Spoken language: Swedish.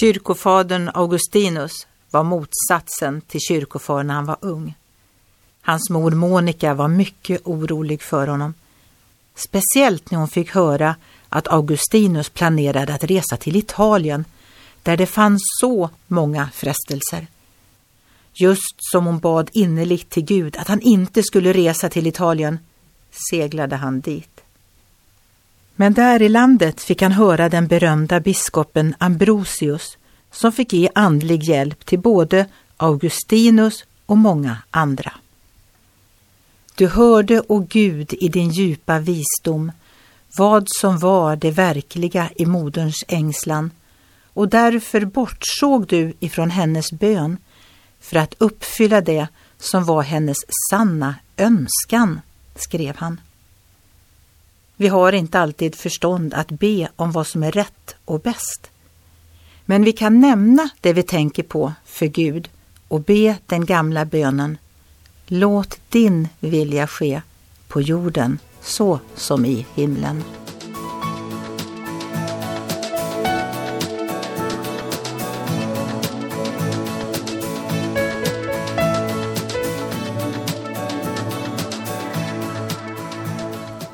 Kyrkofadern Augustinus var motsatsen till kyrkofar när han var ung. Hans mor Monica var mycket orolig för honom. Speciellt när hon fick höra att Augustinus planerade att resa till Italien där det fanns så många frestelser. Just som hon bad innerligt till Gud att han inte skulle resa till Italien seglade han dit. Men där i landet fick han höra den berömda biskopen Ambrosius som fick ge andlig hjälp till både Augustinus och många andra. Du hörde, o Gud, i din djupa visdom vad som var det verkliga i moderns ängslan och därför bortsåg du ifrån hennes bön för att uppfylla det som var hennes sanna önskan, skrev han. Vi har inte alltid förstånd att be om vad som är rätt och bäst. Men vi kan nämna det vi tänker på för Gud och be den gamla bönen Låt din vilja ske på jorden så som i himlen.